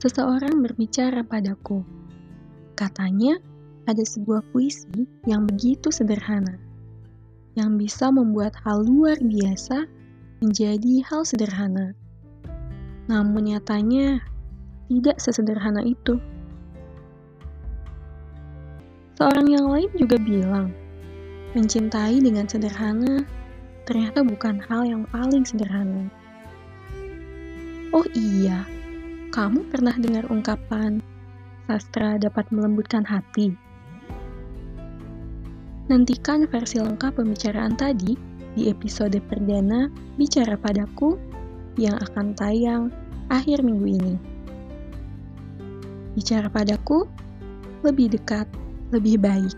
Seseorang berbicara padaku. Katanya, ada sebuah puisi yang begitu sederhana, yang bisa membuat hal luar biasa menjadi hal sederhana. Namun nyatanya, tidak sesederhana itu. Seorang yang lain juga bilang, mencintai dengan sederhana ternyata bukan hal yang paling sederhana. Oh iya, kamu pernah dengar ungkapan sastra dapat melembutkan hati? Nantikan versi lengkap pembicaraan tadi di episode perdana Bicara Padaku yang akan tayang akhir minggu ini. Bicara padaku lebih dekat, lebih baik.